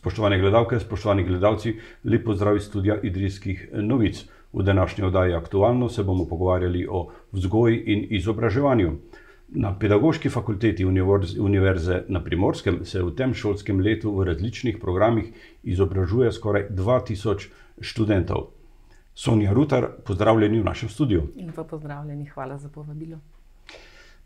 Spoštovane gledalke, spoštovani gledalci, lepo zdrav iz studia Idrijskih novic. V današnji oddaji Aktualno se bomo pogovarjali o vzgoji in izobraževanju. Na Pedagoški fakulteti Univerze na Primorskem se v tem šolskem letu v različnih programih izobražuje skoraj 2000 študentov. Sonja Rutar, pozdravljeni v našem studiu. In pa pozdravljeni, hvala za povabilo.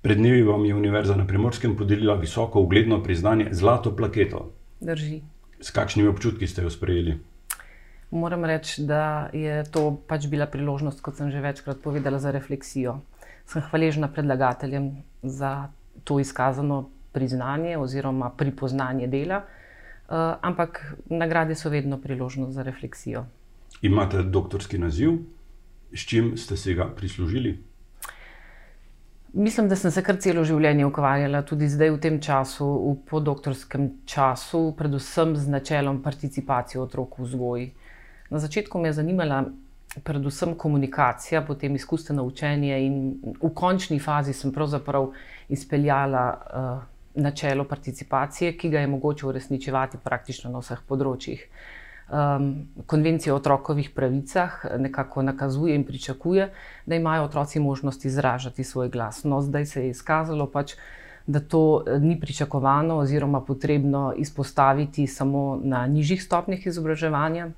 Pred dnevi vam je Univerza na Primorskem podelila visoko ugledno priznanje Zlato plaketo. Drži. S kakšnimi občutki ste jo sprejeli? Moram reči, da je to pač bila priložnost, kot sem že večkrat povedala, za refleksijo. Sem hvaležna predlagateljem za to izkazano priznanje oziroma pripoznanje dela, uh, ampak nagrade so vedno priložnost za refleksijo. Imate doktorski naziv, s čim ste se ga prislužili? Mislim, da sem se kar celo življenje ukvarjala, tudi zdaj v tem času, v podoktorskem času, predvsem z načelom participacije otrok v vzgoji. Na začetku me je zanimala predvsem komunikacija, potem izkustveno učenje, in v končni fazi sem pravzaprav izpeljala uh, načelo participacije, ki ga je mogoče uresničevati praktično na vseh področjih. Uh, um, konvencija o otrokovih pravicah nekako nakazuje in pričakuje, da imajo otroci možnost izražati svoj glas. No, zdaj se je izkazalo pač. Da to eh, ni pričakovano, oziroma potrebno izpostaviti samo na nižjih stopnjah izobraževanja,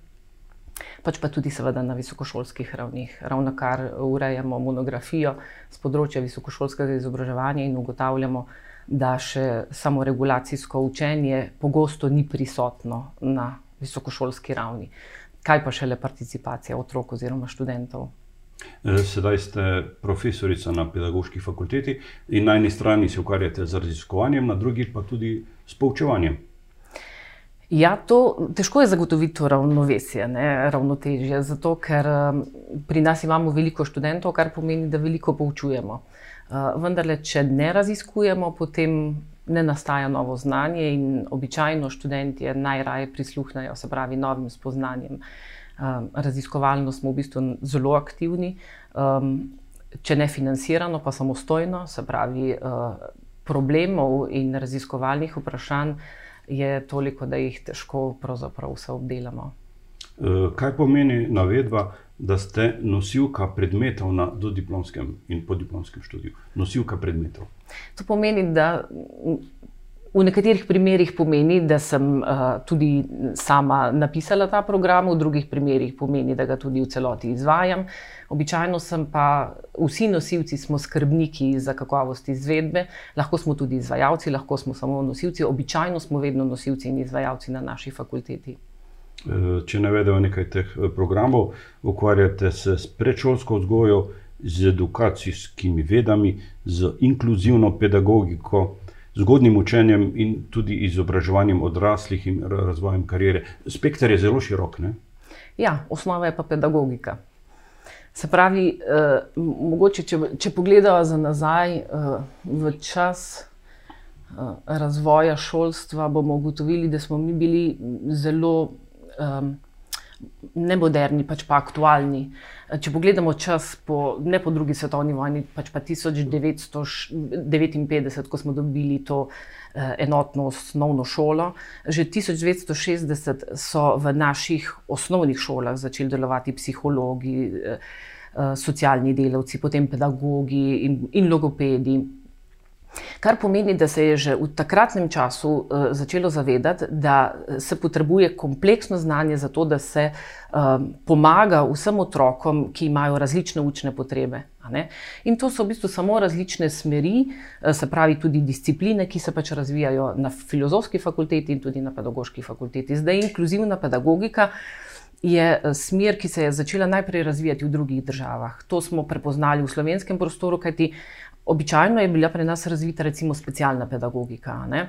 pač pa tudi, seveda, na visokošolskih ravnih. Ravno kar urejamo monografijo z področja visokošolskega izobraževanja in ugotavljamo, da še samo regulacijsko učenje pogosto ni prisotno na visokošolski ravni. Kaj pa še le participacija otrok oziroma študentov? E, sedaj ste profesorica na pedagoški fakulteti in na eni strani se ukvarjate z raziskovanjem, na drugi pa tudi s poučevanjem. Ja, to težko je zagotoviti to ravnovesje, ne, ravnotežje, zato ker pri nas imamo veliko študentov, kar pomeni, da veliko poučujemo. Vendar, če ne raziskujemo, potem ne nastaja novo znanje, in običajno študenti najraje prisluhnejo, se pravi, novim spoznanjem. Um, raziskovalno smo v bistvu zelo aktivni, um, če ne financirano, pa samostojno, se pravi, uh, problemov in raziskovalnih vprašanj je toliko, da jih težko pravzaprav vse obdelamo. Uh, kaj pomeni navedba? da ste nosilka predmetov na dodiplomskem in podiplomskem študiju. Nosilka predmetov. To pomeni, da v nekaterih primerjih pomeni, da sem uh, tudi sama napisala ta program, v drugih primerjih pomeni, da ga tudi v celoti izvajam. Običajno sem pa vsi nosilci, smo skrbniki za kakovost izvedbe, lahko smo tudi izvajalci, lahko smo samo nosilci, običajno smo vedno nosilci in izvajalci na naši fakulteti. Eh, če ne vedo nekaj teh eh, programov, ukvarjate se s predšolsko vzgojo, z edukacijskimi vedami, z inkluzivno pedagogiko, zgodnim učenjem in tudi izobraževanjem odraslih in razvojem karijere. Spektr je zelo širok. Ne? Ja, osnova je pa pedagogika. Se pravi, eh, mogoče, če, če pogledamo za nazaj eh, v čas eh, razvoja šolstva, bomo ugotovili, da smo mi bili zelo um, ne moderni, pač pa aktualni. Če pogledamo čas, po, ne po drugi svetovni vojni, pač pa 1959, ko smo dobili to uh, enotno osnovno šolo, že 1960 so v naših osnovnih šolah začeli delovati psihologi, uh, socialni delavci, potem pedagogi in, in logopedi. Kar pomeni, da se je že v takratnem času uh, začelo zavedati, da se potrebuje kompleksno znanje za to, da se uh, pomaga vsem otrokom, ki imajo različne učne potrebe. In to so v bistvu samo različne smeri, se pravi tudi discipline, ki se pač razvijajo na filozofski fakulteti in tudi na pedagoški fakulteti. Zdaj, inkluzivna pedagogika. Je smer, ki se je začela najprej razvijati v drugih državah. To smo prepoznali v slovenskem prostoru, kajti Običajno je bila pri nas razvita recimo specialna pedagogika. Ne?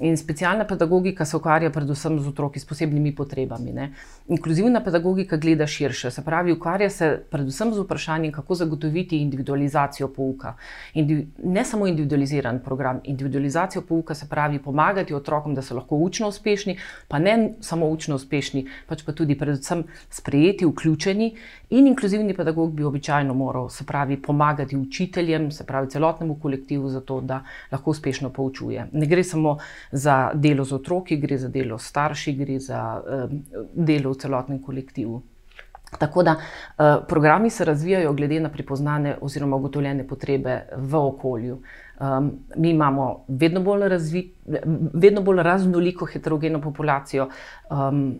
In specialna pedagogika se ukvarja predvsem z otroki s posebnimi potrebami. Ne? Inkluzivna pedagogika gleda širše, se pravi, ukvarja se predvsem z vprašanjem, kako zagotoviti individualizacijo pouka. Indiv ne samo individualiziran program, individualizacijo pouka se pravi pomagati otrokom, da so lahko učno uspešni, pa ne samo učno uspešni, pač pa tudi predvsem sprejeti, vključeni. In inkluzivni pedagog bi običajno moral, se pravi, pomagati učiteljem, se pravi celotnemu kolektivu, zato da lahko uspešno poučuje. Ne gre samo za delo z otroki, gre za delo s starši, gre za delo v celotnem kolektivu. Tako da uh, programi se razvijajo glede na prepoznane oziroma ugotovljene potrebe v okolju. Um, mi imamo vedno bolj, razvi, vedno bolj raznoliko heterogeno populacijo. Um,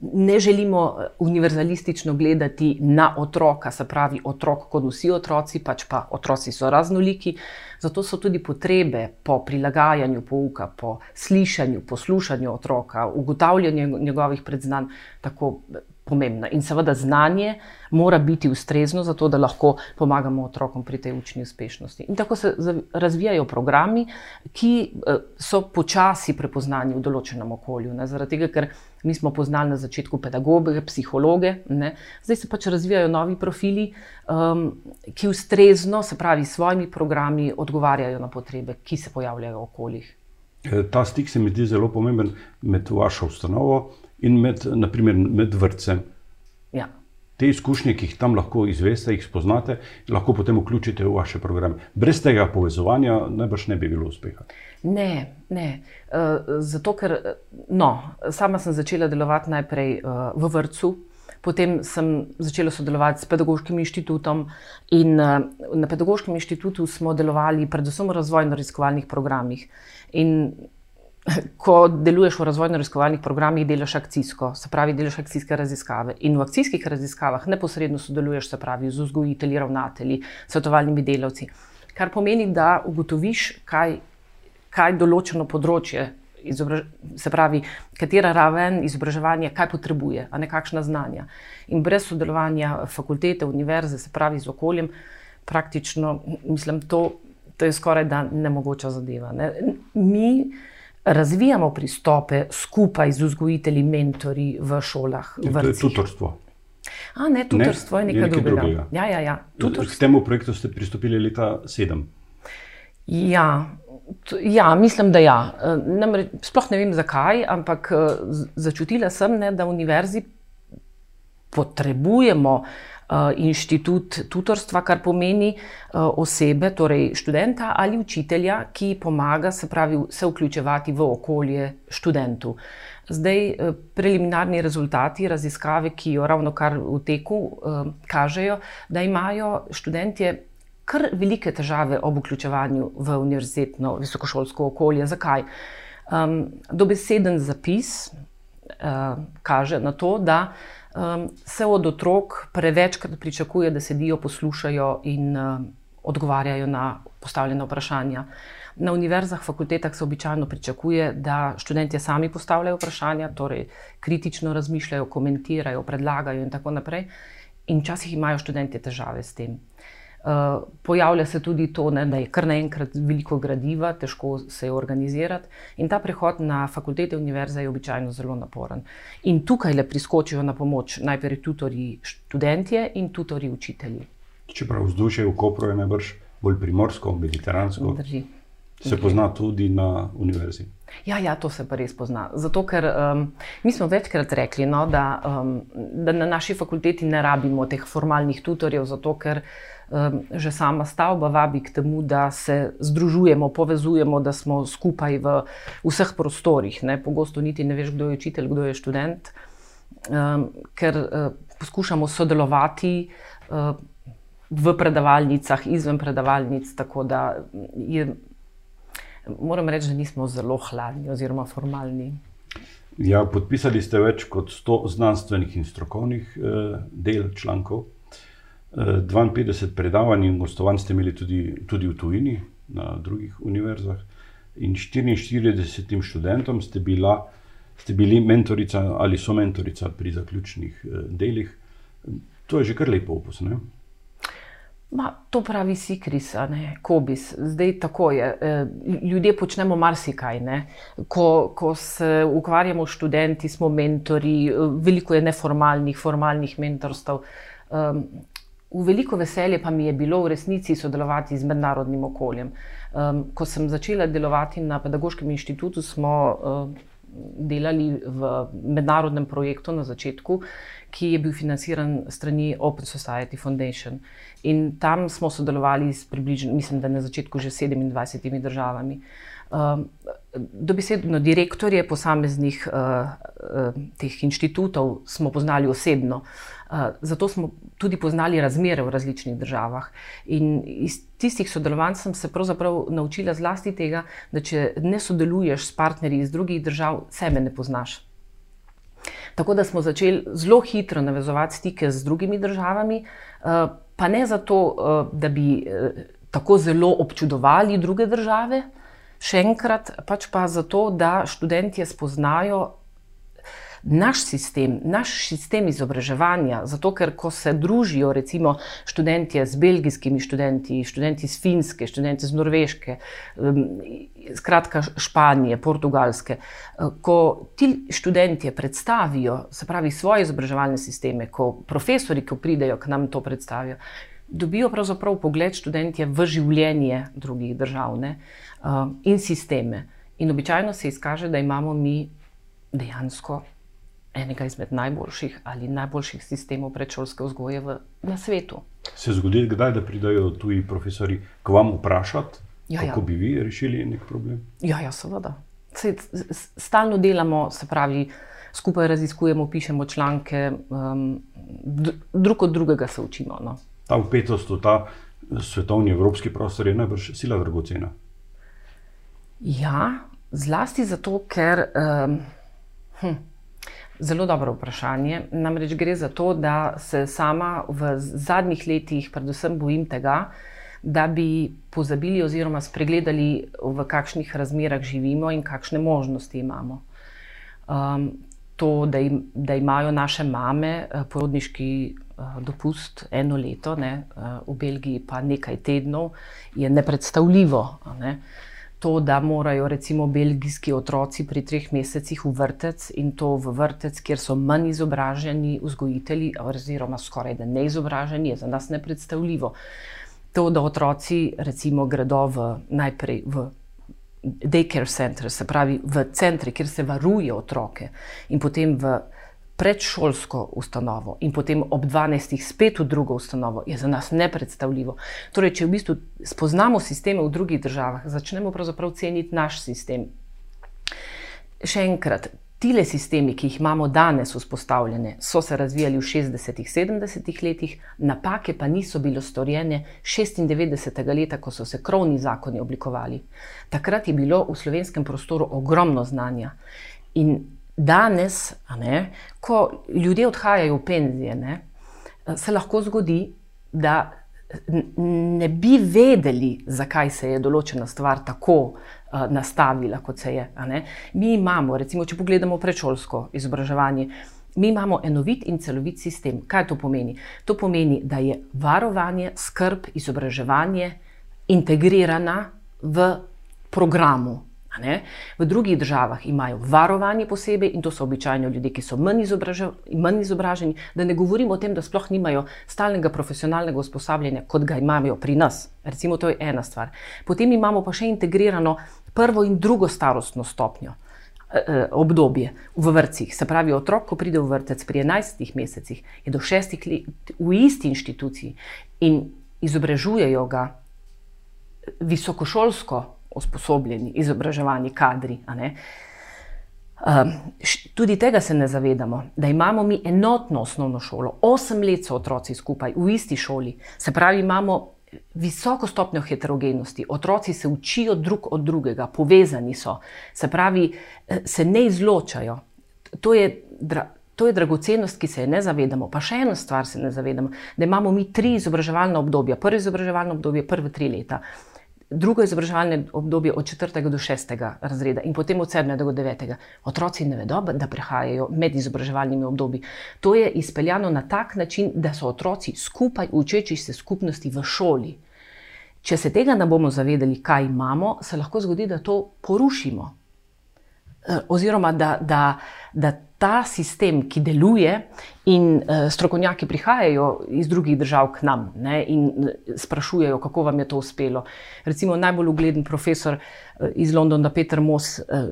ne želimo univerzalistično gledati na otroka, se pravi, otrok kot vsi otroci, pač pa otroci so raznoliki. Zato so tudi potrebe po prilagajanju pouka, po slišanju, poslušanju otroka, ugotavljanju njegovih predznanj tako pomembna. In seveda znanje mora biti ustrezno, zato da lahko pomagamo otrokom pri tej učni uspešnosti. In tako se razvijajo programi, ki eh, so počasi prepoznani v določenem okolju. Ne? Zaradi tega, ker mi smo poznali na začetku pedagoge, psihologe, ne? zdaj se pač razvijajo novi profili, um, ki ustrezno, se pravi, s svojimi programi odgovarjajo na potrebe, ki se pojavljajo v okoljih. Ta stik se mi zdi zelo pomemben med vašo ustanovo in med, naprimer, med vrtcem. Ja. Te izkušnje, ki jih tam lahko izveste, jih spoznate, lahko potem vključite v vaše programe. Brez tega povezovanja najbrž ne bi bilo uspeha. Ne, ne. Uh, zato, ker no, sama sem začela delovati najprej uh, v vrtu, potem sem začela sodelovati s pedagoškim inštitutom in na pedagoškem inštitutu smo delovali predvsem v razvojno-raziskovalnih programih. In ko deluješ v razvojno-raziskovalnih programih, delaš akcijsko, se pravi, delaš akcijske raziskave. In v akcijskih raziskavah neposredno sodeluješ, se pravi, z vzgojitelji, ravnatelji, svetovalnimi delavci. Kar pomeni, da ugotoviš, kaj, kaj določeno področje, se pravi, katera raven izobraževanja, kaj potrebuje, a ne kakšna znanja. In brez sodelovanja fakultete, univerze, se pravi, z okoljem, praktično, mislim, to, to je skoraj da nemogoča zadeva. Ne? Mi, razvijamo pristope skupaj z vzgojitelji, mentori v šolah. To je tutorstvo. A, ne, tutorstvo ne, je nekaj, nekaj drugega. drugega. Ja, ja, ja. K temu projektu ste pristopili leta 2007. Ja, ja, mislim, da ja. Namre, sploh ne vem zakaj, ampak začutila sem, ne, da v univerzi potrebujemo uh, inštitut tutorstva, kar pomeni eh, osebe, torej študenta ali učitelja, ki pomaga se, pravi, se vključevati v okolje študentu. Zdaj, eh, preliminarni rezultati raziskave, ki jo ravno kar v teku kažejo, da imajo študentje kar velike težave ob vključevanju v univerzitetno visokošolsko okolje. Zakaj? Um, dobeseden zapis uh, kaže na to, da uh, um, se od otrok prevečkrat pričakuje, da sedijo, poslušajo in um, odgovarjajo na postavljena vprašanja. Na univerzah, fakultetah se običajno pričakuje, da študenti sami postavljajo vprašanja, torej kritično razmišljajo, komentirajo, predlagajo in tako naprej. In včasih imajo študenti težave s tem. Eh, pojavlja se tudi to, ne, da je kar naenkrat veliko gradiva, težko se je organizirati. In ta prehod na fakultete univerze je običajno zelo naporen. In tukaj le priskočijo na pomoč najprej tutori študentje in tutori učitelji. Čeprav vzdušje v Kopru je najbrž bolj primorsko, mediteransko. Drži. Se pozna tudi na univerzi. Ja, ja, to se pa res pozna. Zato, ker um, mi smo večkrat rekli, no, da, um, da na naši fakulteti ne rabimo teh formalnih tutorjev, zato ker um, že sama stavba vabi k temu, da se združujemo, povezujemo, da smo skupaj v vseh prostorih. Ne. Pogosto niti ne veš, kdo je učitelj, kdo je študent, um, ker uh, poskušamo sodelovati. Uh, V predavalnicah, izven predavalnic, tako da je moram reči, da nismo zelo hladni oziroma formalni. Ja, podpisali ste več kot 100 znanstvenih in strokovnih eh, del člankov, 52 predavanj in gostovanj ste imeli tudi, tudi v tujini, na drugih univerzah, in 44 študentom ste, bila, ste bili mentorica ali so mentorica pri zaključnih eh, delih. To je že kar lepo opus. Ma, to pravi Sikris, ne Kobis. Zdaj tako je. E, ljudje počnemo marsikaj. Ko, ko se ukvarjamo s študenti, smo mentori, veliko je neformalnih, formalnih mentorstv. Um, v veliko veselje pa mi je bilo v resnici sodelovati z mednarodnim okoljem. Um, ko sem začela delovati na pedagoškem inštitutu, smo uh, delali v mednarodnem projektu na začetku, ki je bil financiran strani Open Society Foundation. In tam smo sodelovali s približno, mislim, da na začetku že 27 državami. Um, dobesedno direktorje posameznih uh, uh, teh inštitutov smo poznali osebno. Uh, zato smo tudi poznali razmere v različnih državah. In iz tistih sodelovanj sem se pravzaprav naučila zlasti tega, da če ne sodeluješ s partnerji iz drugih držav, sebe ne poznaš. Tako da smo začeli zelo hitro navezovati stike z drugimi državami, uh, pa ne zato, uh, da bi tako zelo občudovali druge države, še enkrat, pač pa zato, da študenti spoznajo naš sistem, naš sistem izobraževanja. Zato, ker ko se družijo, recimo, študenti z belgijskimi študenti, študenti iz Finske, študenti iz Norveške, skratka Španije, Portugalske, ko ti študenti predstavijo, se pravi, svoje izobraževalne sisteme, ko profesori, ki pridejo k nam to predstavijo. Dobijo pravzaprav pogled študentje v življenje drugih držav ne, uh, in sisteme. In običajno se izkaže, da imamo mi dejansko enega izmed najboljših ali najboljših sistemov predšolske vzgoje v, na svetu. Se zgodi, kdaj, da pridajo tuji profesori k vam vprašati, ja, kako ja. bi vi rešili nek problem? Ja, ja seveda. Se, stalno delamo, se pravi, skupaj raziskujemo, pišemo članke, um, drug od drugega se učimo. No. Ta upetost v ta svetovni evropski prostor je najbrž sila dragocena. Ja, zlasti zato, ker. Um, hm, Zelo dobro vprašanje. Namreč gre za to, da se sama v zadnjih letih predvsem bojim tega, da bi pozabili oziroma spregledali, v kakšnih razmerah živimo in kakšne možnosti imamo. Um, to, da, im, da imajo naše mame eh, porodniški uh, dopust eno leto, ne, uh, v Belgiji pa nekaj tednov, je nepredstavljivo. Ne. Uh, to, da morajo recimo belgijski otroci pri treh mesecih v vrtec in to v vrtec, kjer so manj izobraženi vzgojitelji, oziroma skoraj da neizobraženi, je za nas nepredstavljivo. To, da otroci recimo gredo v, najprej v daycare center, se pravi v centre, kjer se varuje otroke in potem v predšolsko ustanovo in potem ob 12. spet v drugo ustanovo, je za nas nepredstavljivo. Torej, če v bistvu spoznamo sisteme v drugih državah, začnemo pravzaprav ceniti naš sistem. Še enkrat, tile sistemi, ki jih imamo danes vzpostavljene, so se razvijali v 60-ih, 70-ih letih, napake pa niso bile storjene 96. leta, ko so se krovni zakoni oblikovali. Takrat je bilo v slovenskem prostoru ogromno znanja. In danes, ne, ko ljudje odhajajo v penzije, ne, se lahko zgodi, da ne bi vedeli, zakaj se je določena stvar tako uh, nastavila, kot se je. Mi imamo, recimo, če pogledamo predšolsko izobraževanje. Mi imamo enovit in celovit sistem. Kaj to pomeni? To pomeni, da je varovanje, skrb, izobraževanje integrirana v programu? V drugih državah imajo varovanje posebej in to so običajno ljudje, ki so manj, izobraže, manj izobraženi. Da ne govorimo o tem, da sploh nimajo stalnega profesionalnega usposabljanja, kot ga imajo pri nas. Recimo, to je ena stvar. Potem imamo pa še integrirano prvo in drugo starostno stopnjo. Eh, eh, obdobje v vrtcih. Se pravi, otrok, ko pride v vrtec pri 11 mesecih, je do 6 let v isti inštituciji in izobražujejo ga visokošolsko, usposobljeni, izobraževani kadri. Um, tudi tega se ne zavedamo, da imamo mi enotno osnovno šolo, osem let so otroci skupaj v isti šoli, se pravi, imamo visoko stopnjo heterogenosti, otroci se učijo drug od drugega, povezani so, se pravi, eh, se ne izločajo. To je, to je dragocenost, ki se je ne zavedamo. Pa še eno stvar se ne zavedamo, da imamo mi tri izobraževalna obdobja. Prvo izobraževalno obdobje je prve tri leta drugo izobraževalne obdobje od 4. do 6. razreda in potem od 7. do 9. Otroci ne vedo, da prehajajo med izobraževalnimi obdobji. To je izpeljano na tak način, da so otroci skupaj učeči se skupnosti v šoli. Če se tega ne bomo zavedali, kaj imamo, se lahko zgodi, da to porušimo. Eh, oziroma, da, da, da ta sistem, ki deluje, in uh, strokovnjaki prihajajo iz drugih držav k nam ne, in eh, sprašujejo, kako vam je to uspelo. Recimo najbolj ugleden profesor uh, iz Londona, Peter Moss. Uh,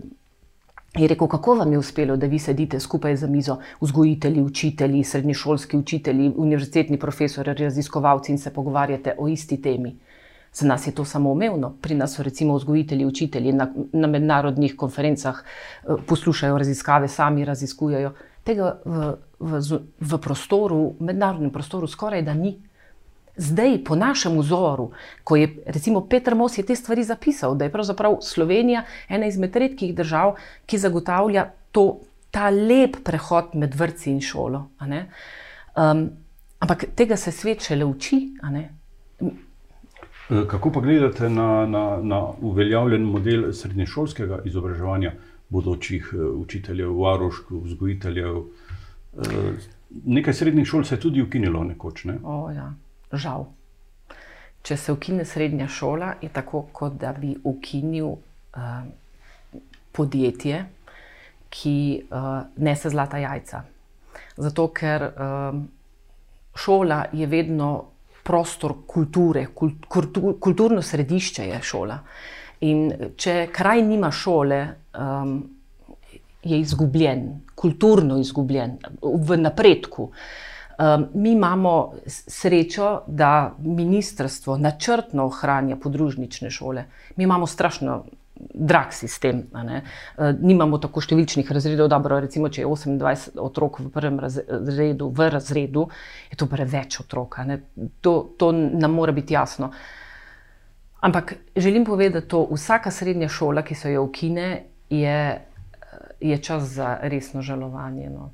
Je rekel, kako vam je uspelo, da vi sedite skupaj za mizo, vzgojitelji, učitelji, srednješolski učitelji, univerzitetni profesori, raziskovalci in se pogovarjate o isti temi? Za nas je to samoumevno. Pri nas so recimo vzgojitelji, učitelji na, na mednarodnih konferencah eh, poslušajo raziskave, sami raziskujejo. Tega v, v, v prostoru, mednarodnem prostoru, skoraj da ni. Zdaj, po našem vzoru, ko je recimo Petr Mos te stvari zapisal, da je pravzaprav Slovenija ena izmed redkih držav, ki zagotavlja to, ta lep prehod med vrtci in šolo. Um, ampak tega se svet šele uči. Eh, kako pa gledate na, na, na uveljavljen model srednješolskega izobraževanja bodočih eh, učiteljev, varošk, vzgojiteljev? Eh, nekaj srednjih šol se je tudi ukinilo nekoč. Ne? O, ja. Žal. Če se ukine srednja šola, je tako, kot da bi ukinil uh, podjetje, ki uh, nese zlata jajca. Zato, ker uh, šola je vedno prostor kulture, kult, kultur, kulturno središče je šola. In če kraj nima šole, um, je izgubljen, kulturno izgubljen, v napredku. Um, mi imamo srečo, da ministrstvo načrtno ohranja podružnične šole. Mi imamo strašno drag sistem. Uh, nimamo tako številčnih razredov, dobro, recimo, če je 28 otrok v prvem razredu, v razredu, je to preveč otrok. To, to nam mora biti jasno. Ampak želim povedati, da vsaka srednja šola, ki se jo ukine, je, je čas za resno žalovanje. No.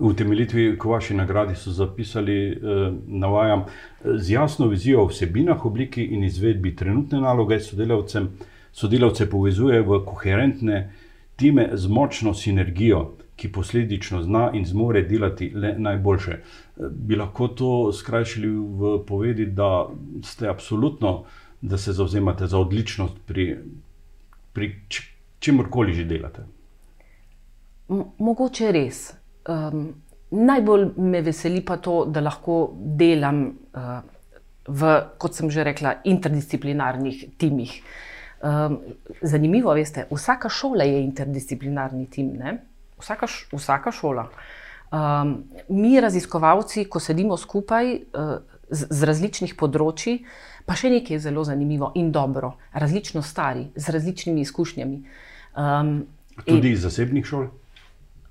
V temeljitvi k vaši nagradi so zapisali, eh, navajam, z jasno vizijo o vsebinah, obliki in izvedbi trenutne naloge sodelavcem sodelavce povezuje v koherentne time z močno sinergijo, ki posledično zna in zmore delati le najboljše. Bi lahko to skrajšali v povedi, da ste absolutno, da se zauzemate za odličnost pri, pri čemorkoli že delate? Mogoče res. Um, najbolj me veseli pa to, da lahko delam uh, v, kot sem že rekla, interdisciplinarnih timih. Uh, Um, zanimivo je, vsaka šola je interdisciplinarni tim, vsaka, vsaka šola. Um, mi, raziskovalci, ko sedimo skupaj uh, z, z različnih področji, pa še nekaj je zelo zanimivo in dobro, različno stari, z različnimi izkušnjami. Um, tudi iz zasebnih šol?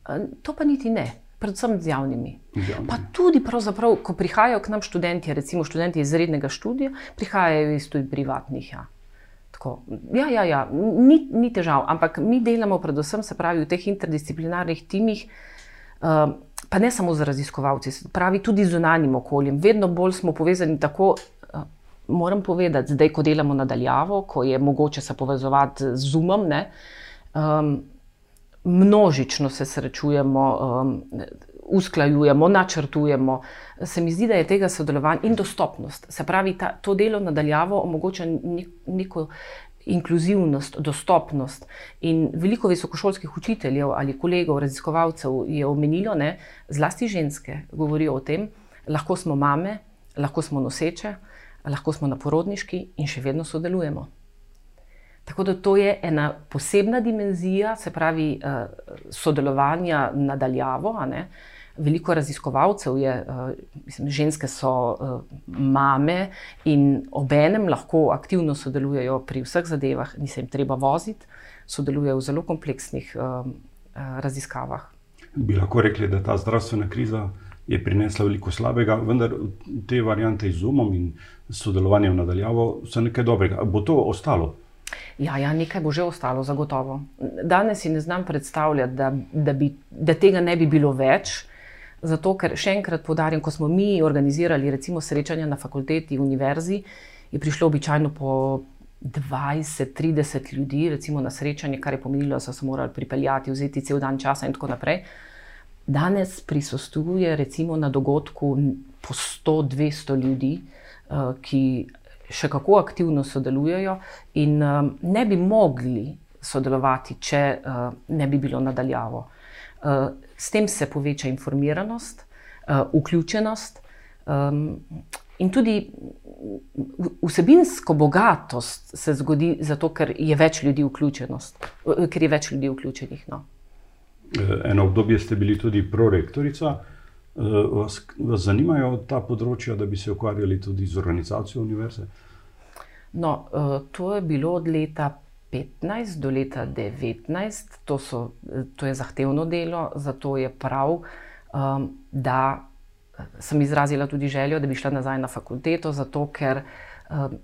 Uh, to pa niti ne. Predvsem z javnimi. javnimi. Pa tudi, ko prihajajo k nam študenti, recimo študenti iz rednega študija, prihajajo iz tudi privatnih. Ja. Tako, ja, ja, ja ni, ni težav, ampak mi delamo predvsem pravi, v teh interdisciplinarnih timih, uh, pa ne samo z raziskovalci, pravi tudi z zunanjim okoljem. Vedno bolj smo povezani tako. Uh, moram povedati, zdaj, ko delamo nadaljavo, ko je mogoče se povezovati z umom, um, množično se srečujemo. Um, usklajujemo, načrtujemo. Se mi zdi, da je tega sodelovanja in dostopnost. Se pravi, ta, to delo nadaljavo omogoča neko inkluzivnost, dostopnost. In veliko visokošolskih učiteljev ali kolegov, raziskovalcev je omenilo, ne, zlasti ženske, govorijo o tem, lahko smo mame, lahko smo noseče, lahko smo na porodniški in še vedno sodelujemo. Tako da to je ena posebna dimenzija, se pravi, uh, sodelovanja nadaljavo. Uh, veliko raziskovalcev je, uh, mislim, ženske so uh, mame in obenem lahko aktivno sodelujejo pri vseh zadevah, ni se jim treba voziti, sodelujejo v zelo kompleksnih uh, raziskavah. Bi lahko rekli, da ta zdravstvena kriza je prinesla veliko slabega, vendar te variante z umom in sodelovanjem nadaljavo so nekaj dobrega. Bo to ostalo? Ja, ja, nekaj bo že ostalo, zagotovo. Danes si ne znam predstavljati, da, da, bi, da tega ne bi bilo več. Zato, ker še enkrat podarjam, ko smo mi organizirali recimo srečanja na fakulteti, univerzi, je prišlo običajno po 20-30 ljudi, recimo na srečanje, kar je pomenilo, da so se morali pripeljati, vzeti cel dan časa in tako naprej. Danes prisostuje recimo na dogodku po 100-200 ljudi, uh, ki še kako aktivno sodelujejo in uh, ne bi mogli sodelovati, če uh, ne bi bilo nadaljavo. Uh, S tem se poveča informiranost, uh, vključenost in tudi vsebinsko bogatost se zgodi, zato ker je več ljudi, ker je več ljudi vključenih. No. Eh, eno obdobje ste bili tudi prorektorica. Vas, vas zanimajo ta področja, da bi se ukvarjali tudi z organizacijo univerze? No, to je bilo od leta 15 do leta 19, to, so, to je zahtevno delo, zato je prav, um, da sem izrazila tudi željo, da bi šla nazaj na fakulteto, zato ker um,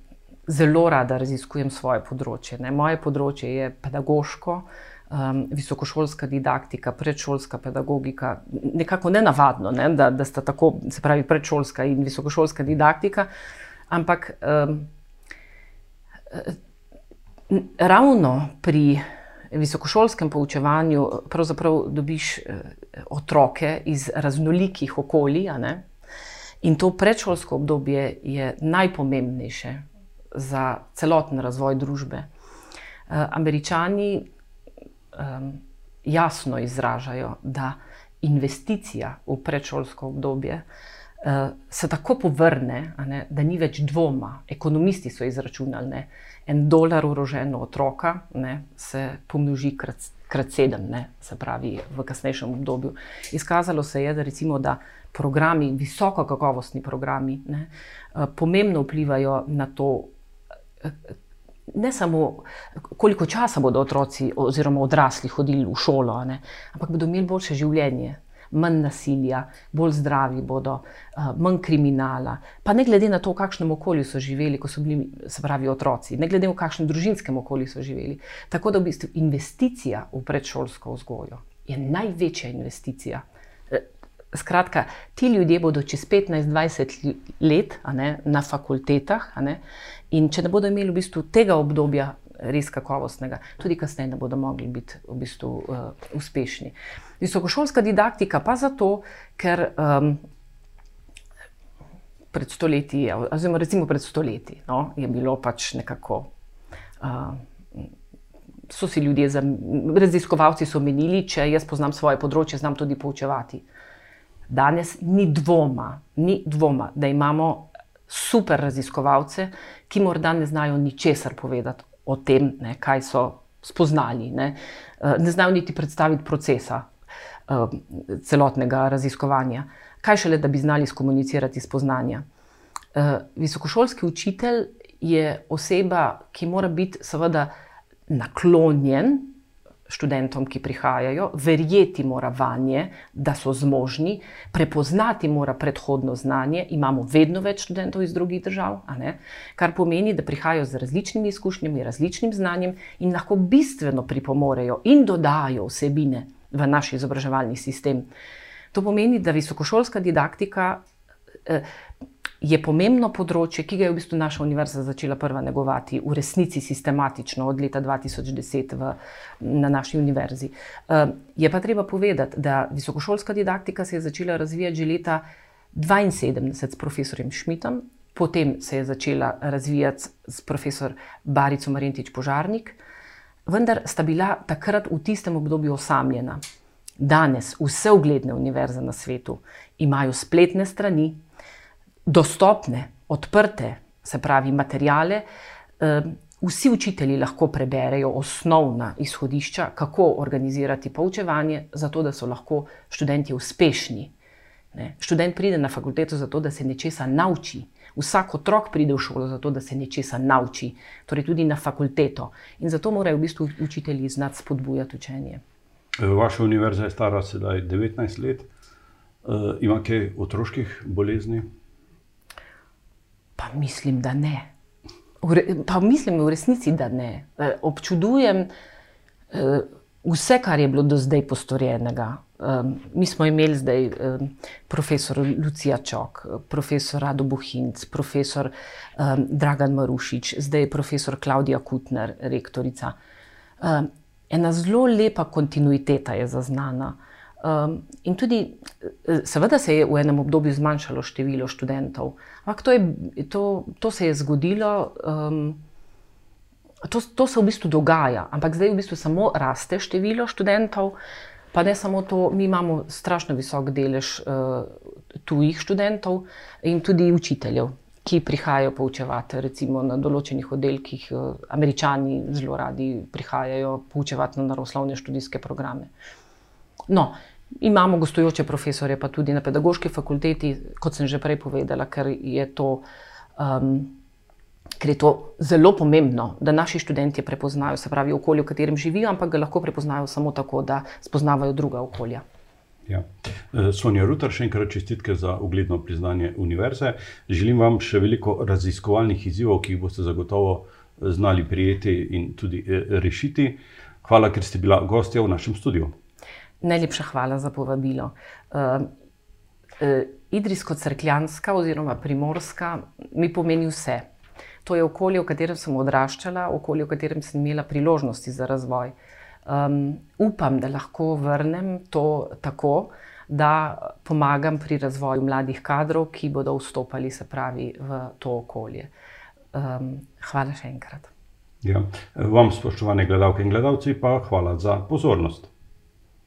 zelo rada raziskujem svoje področje. Ne. Moje področje je pedagoško. Um, visokošolska didaktika, predšolska pedagogika, nekako ne navadno, ne, da, da sta tako, se pravi, predšolska in visokošolska didaktika, ampak um, ravno pri visokošolskem poučevanju dobiš eh, otroke iz raznolikih okolij. In to predšolsko obdobje je najpomembnejše za celoten razvoj družbe. Eh, Američani um, jasno izražajo, da investicija v predšolsko obdobje uh, se tako povrne, ne, da ni več dvoma. Ekonomisti so izračunali, ne, en dolar uroženo otroka ne, se pomnoži krat, krat sedem, ne, se pravi v kasnejšem obdobju. Izkazalo se je, da recimo, da programi, visoko kakovostni programi, ne, eh, pomembno vplivajo na to, eh, ne samo koliko časa bodo otroci oziroma odrasli hodili v šolo, ne, ampak bodo imeli boljše življenje manj nasilja, bolj zdravi bodo, eh, manj kriminala. Pa ne glede na to, v kakšnem okolju so živeli, ko so bili, se pravi, otroci, ne glede na to, v kakšnem družinskem okolju so živeli. Tako da v bistvu investicija v predšolsko vzgojo je največja investicija. Eh, skratka, ti ljudje bodo čez 15-20 let ne, na fakultetah, ne, in če ne bodo imeli v bistvu tega obdobja res kakovostnega, tudi kasneje ne bodo mogli biti v bistvu uh, uspešni. Visokošolska didaktika pa zato, ker um, pred stoletji, oziroma recimo pred stoletji, no, je bilo pač nekako. Uh, So si ljudje, raziskovalci, so menili, če jaz poznam svoje področje, znam tudi poučevati. Danes ni dvoma, ni dvoma, da imamo super raziskovalce, ki morda ne znajo ničesar povedati o tem, ne, kaj so spoznali. Ne, eh, ne znajo niti predstaviti procesa uh, celotnega raziskovanja. Kaj šele, da bi znali skomunicirati spoznanja. Uh, visokošolski učitelj je oseba, ki mora biti seveda naklonjen študentom, ki prihajajo, verjeti mora vanje, da so zmožni, prepoznati mora predhodno znanje. Imamo vedno več študentov iz drugih držav, kar pomeni, da prihajajo z različnimi izkušnjami, različnim znanjem in lahko bistveno pripomorejo in dodajo vsebine v naš izobraževalni sistem. To pomeni, da visokošolska didaktika. Eh, je pomembno področje, ki ga je v bistvu naša univerza začela prva negovati, v resnici sistematično od leta 2010 v, na naši univerzi. Uh, je pa treba povedati, da visokošolska didaktika se je začela razvijati že leta 1972 s profesorjem Šmitom, potem se je začela razvijati s profesor Barico Marentič Požarnik, vendar sta bila takrat v tistem obdobju osamljena. Danes vse ugledne univerze na svetu imajo spletne strani, dostopne, odprte, se pravi, materijale. Eh, vsi učitelji lahko preberejo osnovna izhodišča, kako organizirati poučevanje, zato da so lahko študenti uspešni. Ne? Študent pride na fakulteto zato, da se nečesa nauči. Vsak otrok pride v šolo zato, da se nečesa nauči, torej tudi na fakulteto. In zato morajo v bistvu učitelji znati spodbujati učenje. Vaša univerza je stara sedaj 19 let. Uh, ima kaj otroških bolezni? Pa mislim, da ne. Pa mislim, v resnici, da ne. E, občudujem e, vse, kar je bilo do zdaj postorjenega. E, mi smo imeli zdaj profesor Lucija Čok, profesor Rado Buhinc, profesor Dragan Marušič, zdaj profesor Klaudija Kutner, rektorica. Ena zelo lepa kontinuiteta je zaznana. Um, in tudi, eh, seveda, se je v enem obdobju zmanjšalo število študentov, ampak to, je, to, to se je zgodilo, um, to, to se v bistvu dogaja, ampak zdaj v bistvu samo raste število študentov. Pa ne samo to, mi imamo strašno visok delež uh, tujih študentov in tudi učiteljev, ki prihajajo poučevati. Recimo na določenih oddelkih, uh, američani zelo radi prihajajo poučevati na naravoslovne študijske programe. No, imamo gostujoče profesore, pa tudi na pedagoški fakulteti, kot sem že prej povedala, ker je to. Um, ker je to zelo pomembno, da naši študenti prepoznajo, se pravi, okolje, v katerem živijo, ampak ga lahko prepoznajo samo tako, da spoznavajo druga okolja. Ja. E, Sonja Rutar, še enkrat čestitke za ugledno priznanje univerze. Želim vam še veliko raziskovalnih izzivov, ki jih boste zagotovo znali prijeti in tudi e, rešiti. Hvala, ker ste bila gostja v našem studiu. Najlepša hvala za povabilo. Uh, uh, Idrijsko-crkljanska oziroma primorska mi pomeni vse. To je okolje, v katerem sem odraščala, okolje, v katerem sem imela priložnosti za razvoj. Um, upam, da lahko vrnem to tako, da pomagam pri razvoju mladih kadrov, ki bodo vstopali pravi, v to okolje. Um, hvala še enkrat. Ja. Vam, spoštovane gledalke in gledalci, pa hvala za pozornost.